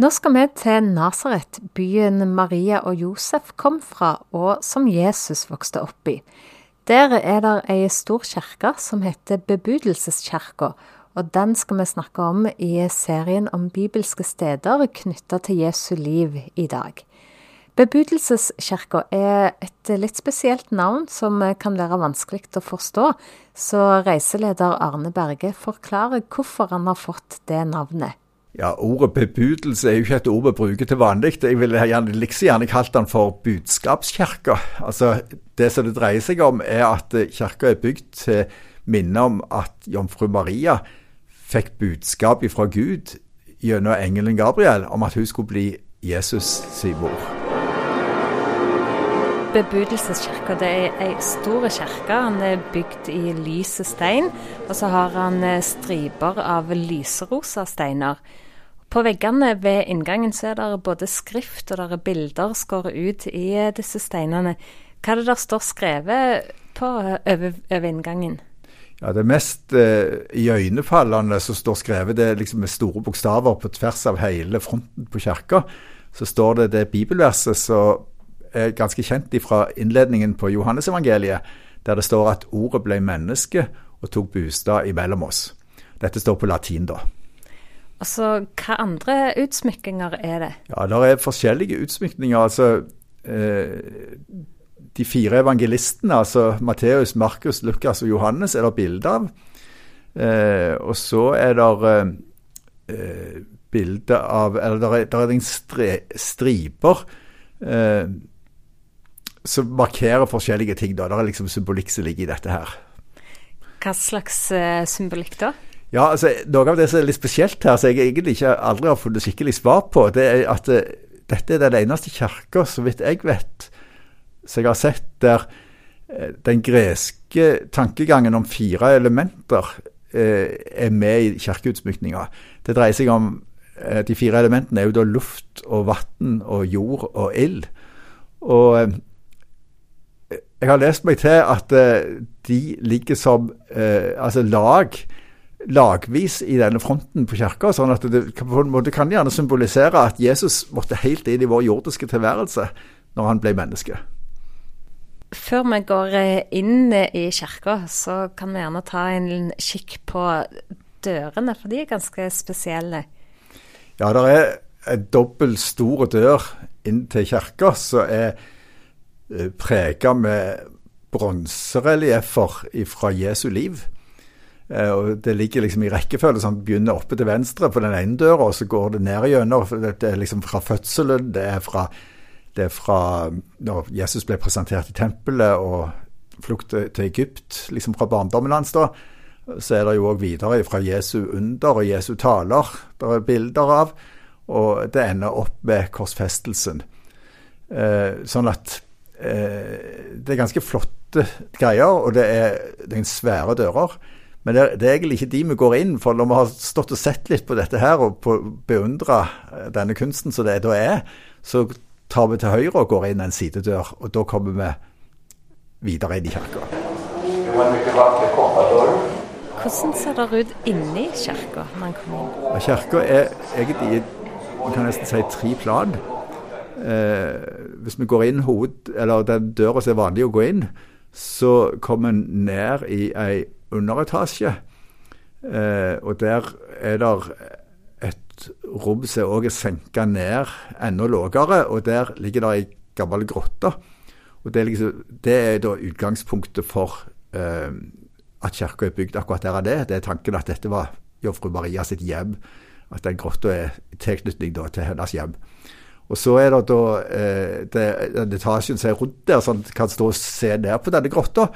Nå skal vi til Nasaret, byen Maria og Josef kom fra, og som Jesus vokste opp i. Der er det ei stor kirke som heter Bebudelseskirka, og den skal vi snakke om i serien om bibelske steder knytta til Jesu liv i dag. Bebudelseskirka er et litt spesielt navn som kan være vanskelig å forstå, så reiseleder Arne Berge forklarer hvorfor han har fått det navnet. Ja, Ordet bebudelse er jo ikke et ord vi bruker til vanlig. Jeg ville gjerne, liksom gjerne kalt den for budskapskirka. Altså, det som det dreier seg om, er at kirka er bygd til minne om at jomfru Maria fikk budskap fra Gud gjennom engelen Gabriel om at hun skulle bli Jesus sin mor. Bebudelseskirka er ei stor kirke. Den er bygd i lyse stein. Og så har han striper av lyserosa steiner. På veggene ved inngangen så er det både skrift og der er bilder skåret ut i disse steinene. Hva er det der står skrevet på over, over inngangen? Ja, Det mest eh, iøynefallende som står skrevet, det er liksom med store bokstaver på tvers av hele fronten på kirka. Så står det det bibelverset som er ganske kjent fra innledningen på Johannesevangeliet, der det står at ordet ble menneske og tok bostad imellom oss. Dette står på latin, da. Altså, Hva andre utsmykkinger er det? Ja, Det er forskjellige utsmykninger. altså eh, De fire evangelistene, altså Matteus, Markus, Lukas og Johannes, er det bilde av. Eh, og så er det eh, bilde av Eller det er, det er en stri, striper eh, som markerer forskjellige ting. da. Det er liksom symbolikk som ligger i dette her. Hva slags uh, symbolikk da? Ja, altså, Noe av det som er litt spesielt her, som jeg egentlig ikke aldri har funnet skikkelig svar på, det er at uh, dette er den eneste kirka, så vidt jeg vet, som jeg har sett der uh, den greske tankegangen om fire elementer er med i kirkeutsmykninga. Det dreier seg om De fire elementene er jo da luft og vann og jord og ild. Og jeg har lest meg til at de ligger som altså lag lagvis i denne fronten på kirka. Sånn at det på en måte kan gjerne symbolisere at Jesus måtte helt inn i vår jordiske tilværelse når han ble menneske. Før vi går eh, inn i kirka, så kan vi gjerne ta en kikk på dørene, for de er ganske spesielle. Ja, det er en dobbelt stor dør inn til kirka som er eh, prega med bronserelieffer fra Jesu liv. Eh, og Det ligger liksom i rekkefølge. sånn Begynner oppe til venstre på den ene døra, og så går det ned gjennom. Det er liksom fra fødselen, det er fra, det er fra når Jesus ble presentert i tempelet og flukt til Egypt, liksom fra barndommen hans. da, Så er det jo òg videre fra Jesu under og Jesu taler det er bilder av. Og det ender opp med korsfestelsen. Eh, sånn at eh, det er ganske flotte greier, og det er, det er svære dører. Men det, det, er egentlig ikke de vi går inn for. Når vi har stått og sett litt på dette her og beundra eh, denne kunsten som det da er, så tar vi til høyre og går inn en sidedør. Og da kommer vi videre inn i kirka. Hvordan ser det ut inni kirka man kommer inn? Kirka er egentlig man kan nesten si tre plan. Eh, hvis vi går inn hoved, eller den døra som er vanlig å gå inn, så kommer en ned i ei underetasje. Eh, og der er det et rom som òg er senka ned enda lavere, og der ligger det ei gammel grotte. Og det er, liksom, det er da utgangspunktet for eh, at kirka er bygd akkurat der det. Det er tanken at dette var jomfru Maria sitt hjem. At den grotta er i tilknytning til hennes hjem. Og så er det da eh, den etasjen som er rundt der, en kan stå og se ned på denne grotta.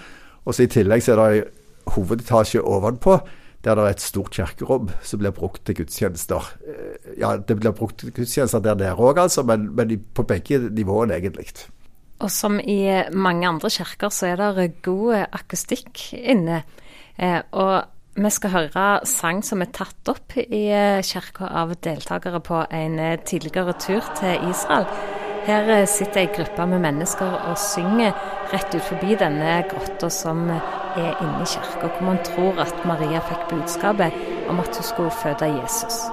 Og så i tillegg så er det hovedetasje ovenpå, der det er et stort kirkerom som blir brukt til gudstjenester. Eh, ja, det blir brukt til gudstjenester der nede òg, altså, men, men, på begge nivåene, egentlig. Og som i mange andre kirker, så er det god akustikk inne. Eh, og vi skal høre sang som er tatt opp i eh, kirka av deltakere på en tidligere tur til Israel. Her sitter ei gruppe med mennesker og synger rett ut forbi denne grotta som er inne i kirka, hvor man tror at Maria fikk budskapet om at hun skulle føde Jesus.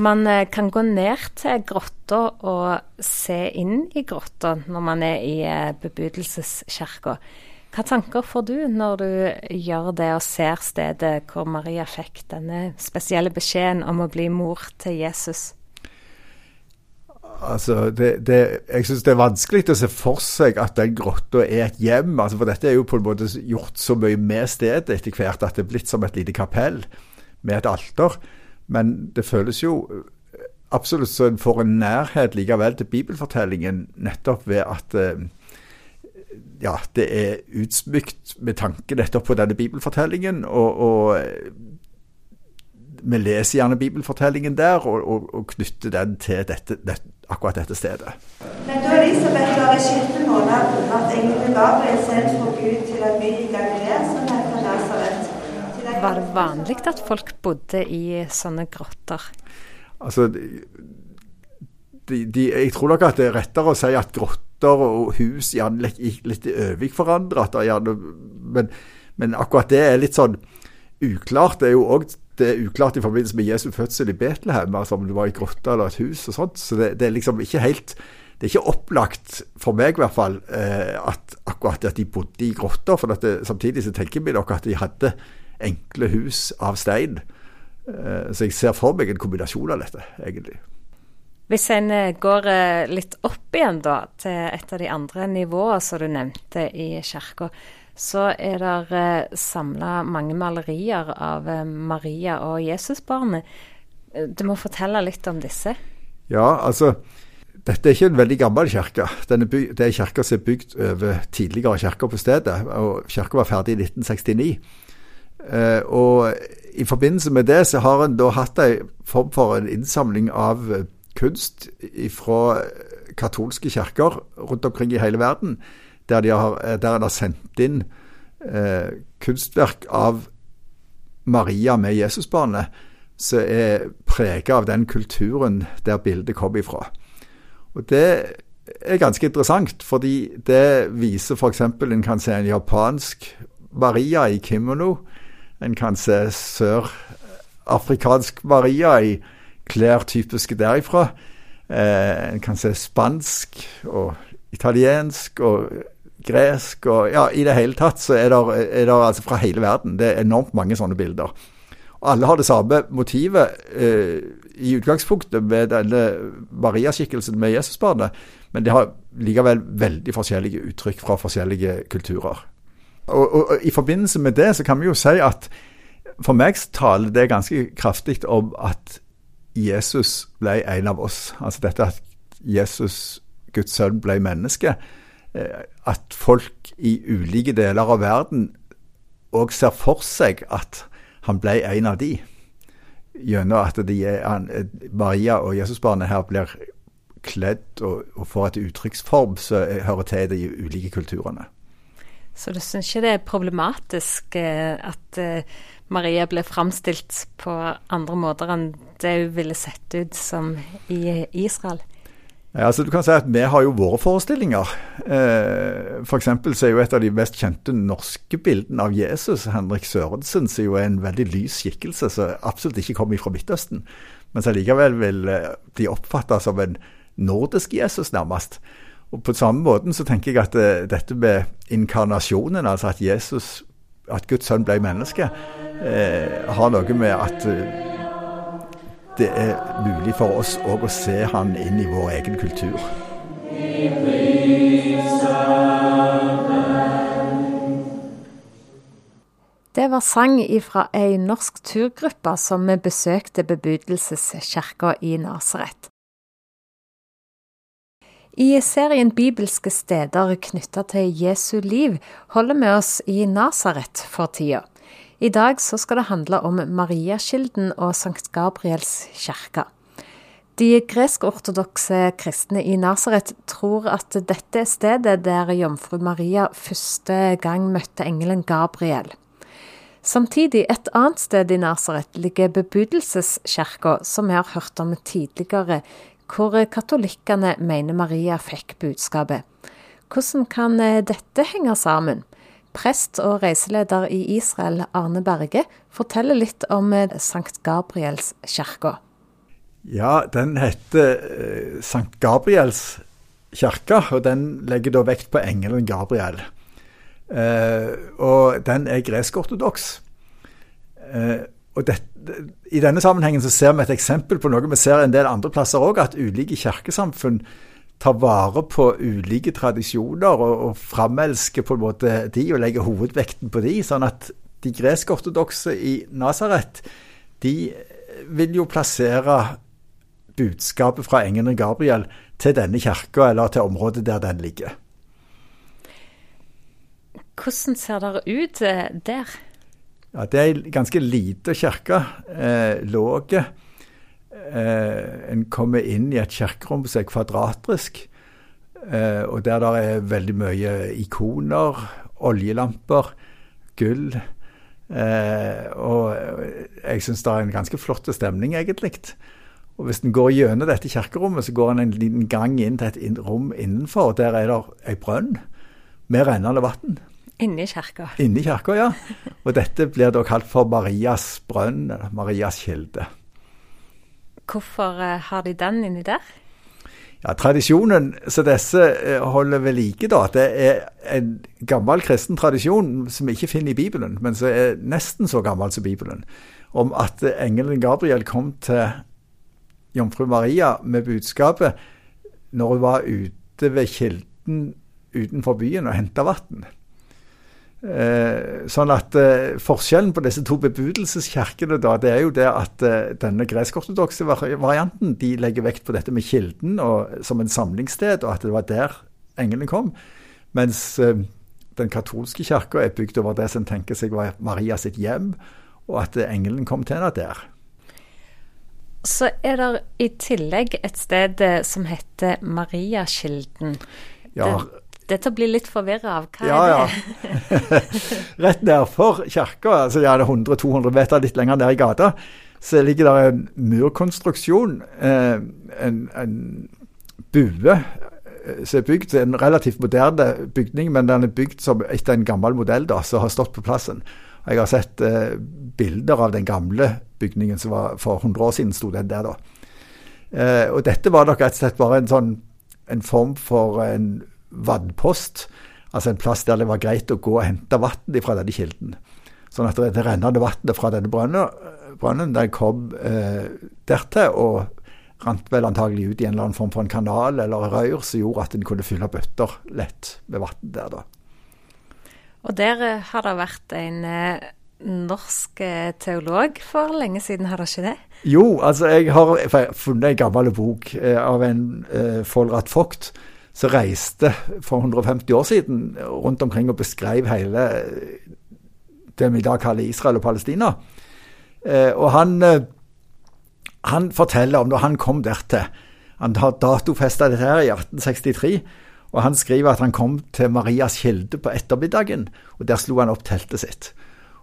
Man eh, kan gå ned til grotta og se inn i grotta når man er i eh, bebudelseskirka. Hva tanker får du når du gjør det og ser stedet hvor Maria fikk denne spesielle beskjeden om å bli mor til Jesus? Altså, det, det, jeg syns det er vanskelig å se for seg at den grotta er et hjem. Altså, for dette er jo på en måte gjort så mye med stedet etter hvert at det er blitt som et lite kapell med et alter. Men det føles jo absolutt så en får en nærhet likevel til bibelfortellingen nettopp ved at eh, ja, det er utsmykt med tanke nettopp på denne bibelfortellingen. Og, og vi leser gjerne bibelfortellingen der, og, og, og knytter den til dette, dette, akkurat dette stedet. Men da Elisabeth var i sjette måned, ble engelen Gabriel sendt fra Gud til en by i Galilea som heter Nasaret. Var det vanlig at folk bodde i sånne grotter? Altså, de, de, jeg tror nok at det er rettere å si at grotter og hus gjerne litt, i Øvik hverandre. Men, men, akkurat det er litt sånn uklart. Det er jo òg uklart i forbindelse med Jesu fødsel i Betlehem, altså om det var i grotte eller et hus og sånt. Så det, det, er liksom ikke helt Det er ikke opplagt, for meg i hvert fall, eh, at akkurat at de bodde i grotter. For det, samtidig så tenker vi nok at de hadde enkle hus av stein. Eh, så jeg ser for meg en kombinasjon av dette, egentlig. Hvis en eh, går eh, litt opp igjen da, til et av de andre nivåene som du nevnte i kirka, så er det samla mange malerier av Maria og Jesusbarnet. Du må fortelle litt om disse. Ja, altså dette er ikke en veldig gammel kirke. Det er en kirke som er bygd over tidligere kirker på stedet. og Kirka var ferdig i 1969. og I forbindelse med det så har en da hatt en form for en innsamling av kunst fra katolske kirker rundt omkring i hele verden, der, de har, der en har sendt inn eh, kunstverk av Maria med Jesusbarnet, som er prega av den kulturen der bildet kom ifra. Og Det er ganske interessant, fordi det viser f.eks. en kan se en japansk Maria i kimono. En kan se sørafrikansk Maria i klær typiske derifra. Eh, en kan se spansk og italiensk og gresk og Ja, i det hele tatt så er det, altså fra hele verden. Det er enormt mange sånne bilder. Og alle har det samme motivet eh, i utgangspunktet med denne Mariaskikkelsen med Jesusbarnet, men det har likevel veldig forskjellige uttrykk fra forskjellige kulturer. Og, og, og, I forbindelse med det så kan vi jo si at for meg taler det ganske kraftig om at Jesus ble en av oss. Altså dette at Jesus, Guds sønn, ble menneske. Eh, at folk i ulike deler av verden òg ser for seg at han ble en av de. Gjennom at de er, Maria og Jesusbarnet her blir kledd og, og får et uttrykksform som hører til de ulike kulturene. Så du syns ikke det er problematisk eh, at eh, Maria ble framstilt på andre måter enn det hun ville sett ut som i Israel? Ja, altså du kan si at Vi har jo våre forestillinger. Eh, for så er jo et av de mest kjente norske bildene av Jesus, Henrik Sørensen, som jo er en veldig lys skikkelse som absolutt ikke kommer fra Midtøsten, men som likevel vil eh, bli oppfatta som en nordisk Jesus, nærmest. Og På samme måten så tenker jeg at det, dette med inkarnasjonen, altså at Jesus, at Guds sønn ble menneske, eh, har noe med at uh, det er mulig for oss òg å se han inn i vår egen kultur. Det var sang fra ei norsk turgruppe som besøkte bebudelseskirka i Nasaret. I serien Bibelske steder knytta til Jesu liv holder vi oss i Nasaret for tida. I dag så skal det handle om Mariakilden og Sankt Gabriels kirke. De gresk-ortodokse kristne i Nasaret tror at dette er stedet der jomfru Maria første gang møtte engelen Gabriel. Samtidig, et annet sted i Nasaret ligger bebudelseskirka, som vi har hørt om tidligere hvor katolikkene mener Maria fikk budskapet. Hvordan kan eh, dette henge sammen? Prest og reiseleder i Israel, Arne Berge, forteller litt om eh, Sankt Gabriels kirke. Ja, den heter eh, Sankt Gabriels kirke, og den legger da vekt på engelen Gabriel. Og den er gresk-ortodoks. Og det, I denne sammenhengen så ser vi et eksempel på noe vi ser en del andre plasser òg, at ulike kirkesamfunn tar vare på ulike tradisjoner og, og framelsker på en måte de og legger hovedvekten på de, sånn at de gresk-ortodokse i Nasaret de vil jo plassere budskapet fra engelen Gabriel til denne kirka eller til området der den ligger. Hvordan ser det ut eh, der? Ja, Det er ei ganske lita kirke. Eh, låg. Eh, en kommer inn i et kirkerom som er kvadratrisk, eh, og der det er veldig mye ikoner, oljelamper, gull. Eh, og jeg syns det er en ganske flott stemning, egentlig. Og Hvis en går gjennom dette kirkerommet, så går en en liten gang inn til et rom innenfor. og Der er det ei brønn med rennende vann. Inni kirka. Inni kirka, ja. Og dette blir da kalt for Marias brønn, eller Marias kilde. Hvorfor eh, har de den inni der? Ja, Tradisjonen som disse eh, holder ved like, da, det er en gammel kristen tradisjon som vi ikke finner i Bibelen, men som er nesten så gammel som Bibelen, om at engelen Gabriel kom til jomfru Maria med budskapet når hun var ute ved kilden utenfor byen og henta vann. Eh, sånn at eh, Forskjellen på disse to bebudelseskirkene da, det er jo det at eh, denne gresk-ortodokse varianten de legger vekt på dette med kilden og, som en samlingssted, og at det var der englene kom. Mens eh, den katolske kirka er bygd over det som tenker seg var Maria sitt hjem, og at engelen kom til henne der. Så er det i tillegg et sted eh, som heter Mariakilden. Ja, dette blir litt forvirra av. Hva ja, er det? Ja. Rett nedfor kirka, altså ja, det er 100-200 meter litt lenger ned i gata, så ligger det en murkonstruksjon. Eh, en, en bue eh, som er bygd. En relativt moderne bygning, men den er bygd som etter en gammel modell da, som har stått på plassen. Jeg har sett eh, bilder av den gamle bygningen som var for 100 år siden sto den der da. Eh, og dette var nok rett og slett bare en sånn en form for en vannpost. Altså en plass der det var greit å gå og hente vann fra denne kilden. Sånn at det rennende vannet fra denne brønnen, den kom eh, dertil og rant vel antagelig ut i en eller annen form for en kanal eller rør som gjorde at en kunne fylle bøtter lett med vann der, da. Og der eh, har det vært en eh, norsk eh, teolog for lenge siden, har det ikke det? Jo, altså jeg har funnet en gammel bok eh, av en eh, Folrat Vogt som reiste for 150 år siden rundt omkring og beskrev hele det vi i dag kaller Israel og Palestina. Eh, og han, eh, han forteller om da han kom dertil. Han har datofesta dette her i 1863. Og han skriver at han kom til Marias kilde på ettermiddagen, og der slo han opp teltet sitt.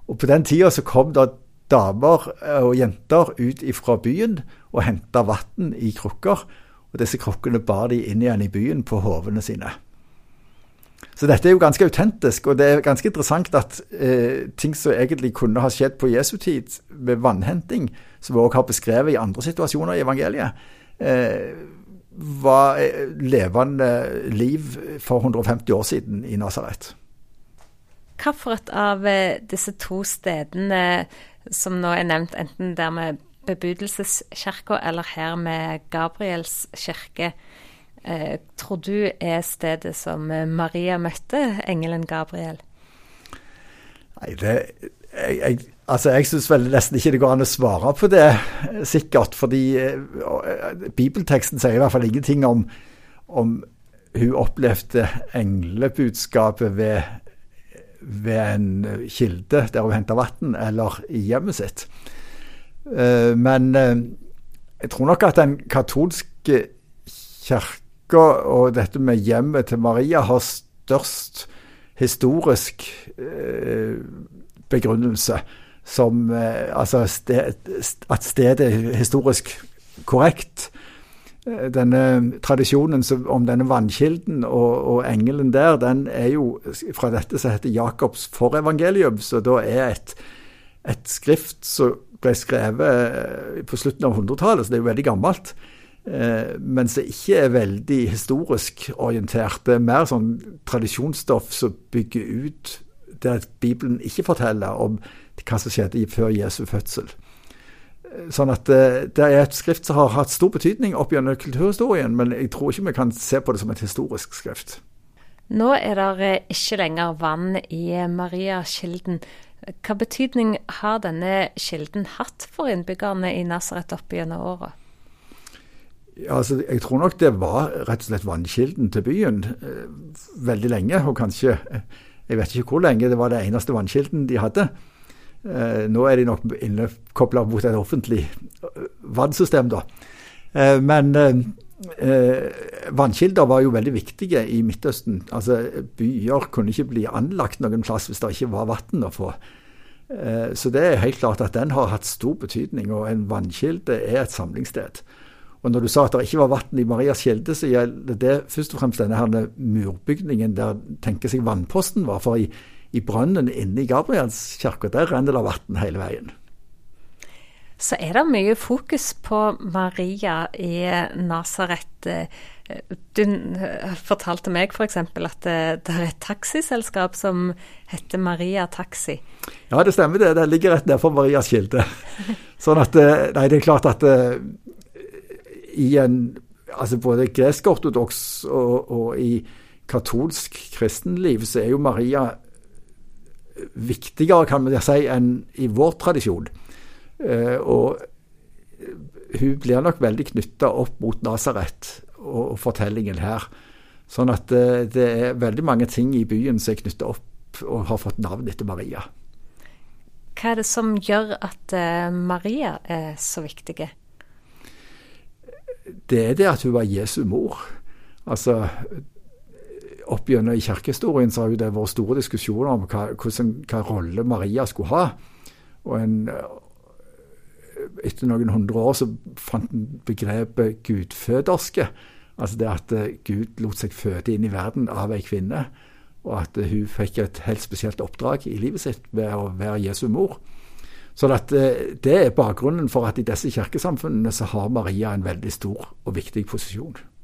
Og på den tida så kom da damer og jenter ut ifra byen og henta vann i krukker og disse krukkene bar de inn igjen i byen på hovene sine. Så dette er jo ganske autentisk, og det er ganske interessant at eh, ting som egentlig kunne ha skjedd på Jesu tid, med vannhenting, som vi også har beskrevet i andre situasjoner i evangeliet, eh, var eh, levende liv for 150 år siden i Nasaret. Hvilket av eh, disse to stedene som nå er nevnt, enten der med Bebudelseskirka, eller her med Gabriels kirke, eh, tror du er stedet som eh, Maria møtte engelen Gabriel? Nei, det jeg, jeg, altså jeg syns vel nesten ikke det går an å svare på det sikkert. Fordi eh, bibelteksten sier i hvert fall ingenting om, om hun opplevde englebudskapet ved, ved en kilde der hun henta vann, eller i hjemmet sitt. Eh, men eh, jeg tror nok at den katolske kirka og dette med hjemmet til Maria har størst historisk eh, begrunnelse. Som Altså at stedet er historisk korrekt. Denne tradisjonen om denne vannkilden og, og, engelen der, den er jo fra dette som heter Jakobs forevangelium, så da er et et skrift som ble skrevet på slutten av 100-tallet, så det er jo veldig gammelt. Eh, mens det ikke er veldig historisk orientert. Det er mer sånn tradisjonsstoff som bygger ut der Bibelen ikke forteller om hva som skjedde før Jesu fødsel. Sånn at det, det er et skrift som har hatt stor betydning opp gjennom kulturhistorien, men jeg tror ikke vi kan se på det som et historisk skrift. Nå er det ikke lenger vann i Mariakilden. Hva betydning har denne kilden hatt for innbyggerne i Nasaret opp gjennom åra? Altså, jeg tror nok det var rett og slett vannkilden til byen veldig lenge. Og kanskje, jeg vet ikke hvor lenge, det var det eneste vannkilden de hadde. Eh, nå er de nok kobla mot et offentlig eh, vannsystem, da. Eh, vannkilder var jo veldig viktige i Midtøsten. Altså, Byer kunne ikke bli anlagt noen plass hvis det ikke var vann å få. Så det er helt klart at den har hatt stor betydning, og en vannkilde er et samlingssted. Og når du sa at det ikke var vann i Marias kilde, så gjelder det først og fremst denne her murbygningen der tenker seg vannposten var. For i i brønnen inne i Gabrielskirka, der renner det vann hele veien. Så er det mye fokus på Maria i Nasaret. Du fortalte meg f.eks. at det er et taxiselskap som heter Maria Taxi. Ja, det stemmer det. Det ligger rett nedfor Marias kilde. Sånn at eh, Nei, det er klart at i en altså både gresk-ortodoks og, og i katolsk kristenliv så er jo Maria viktigere, kan man si, enn i vår tradisjon. Eh, og hun blir nok veldig knytta opp mot Nasaret og, fortellingen her. Sånn at det, eh, er veldig mange ting i byen som er knytta opp og har fått navn etter Maria. Hva er det som gjør at Maria er så viktig? Det er det at hun var Jesu mor. Altså, opp gjennom i kirkehistorien så har jo det vært store diskusjoner om hva, hvordan, hva rolle Maria skulle ha. Og en, etter noen hundre år så fant en begrepet gudføderske. Altså det at eh, Gud lot seg føde inn i verden av ei kvinne. Og at hun fikk et helt spesielt oppdrag i livet sitt ved å være Jesu mor. Så eh, Det er bakgrunnen for at i disse kirkesamfunnene så har Maria en veldig stor og viktig posisjon.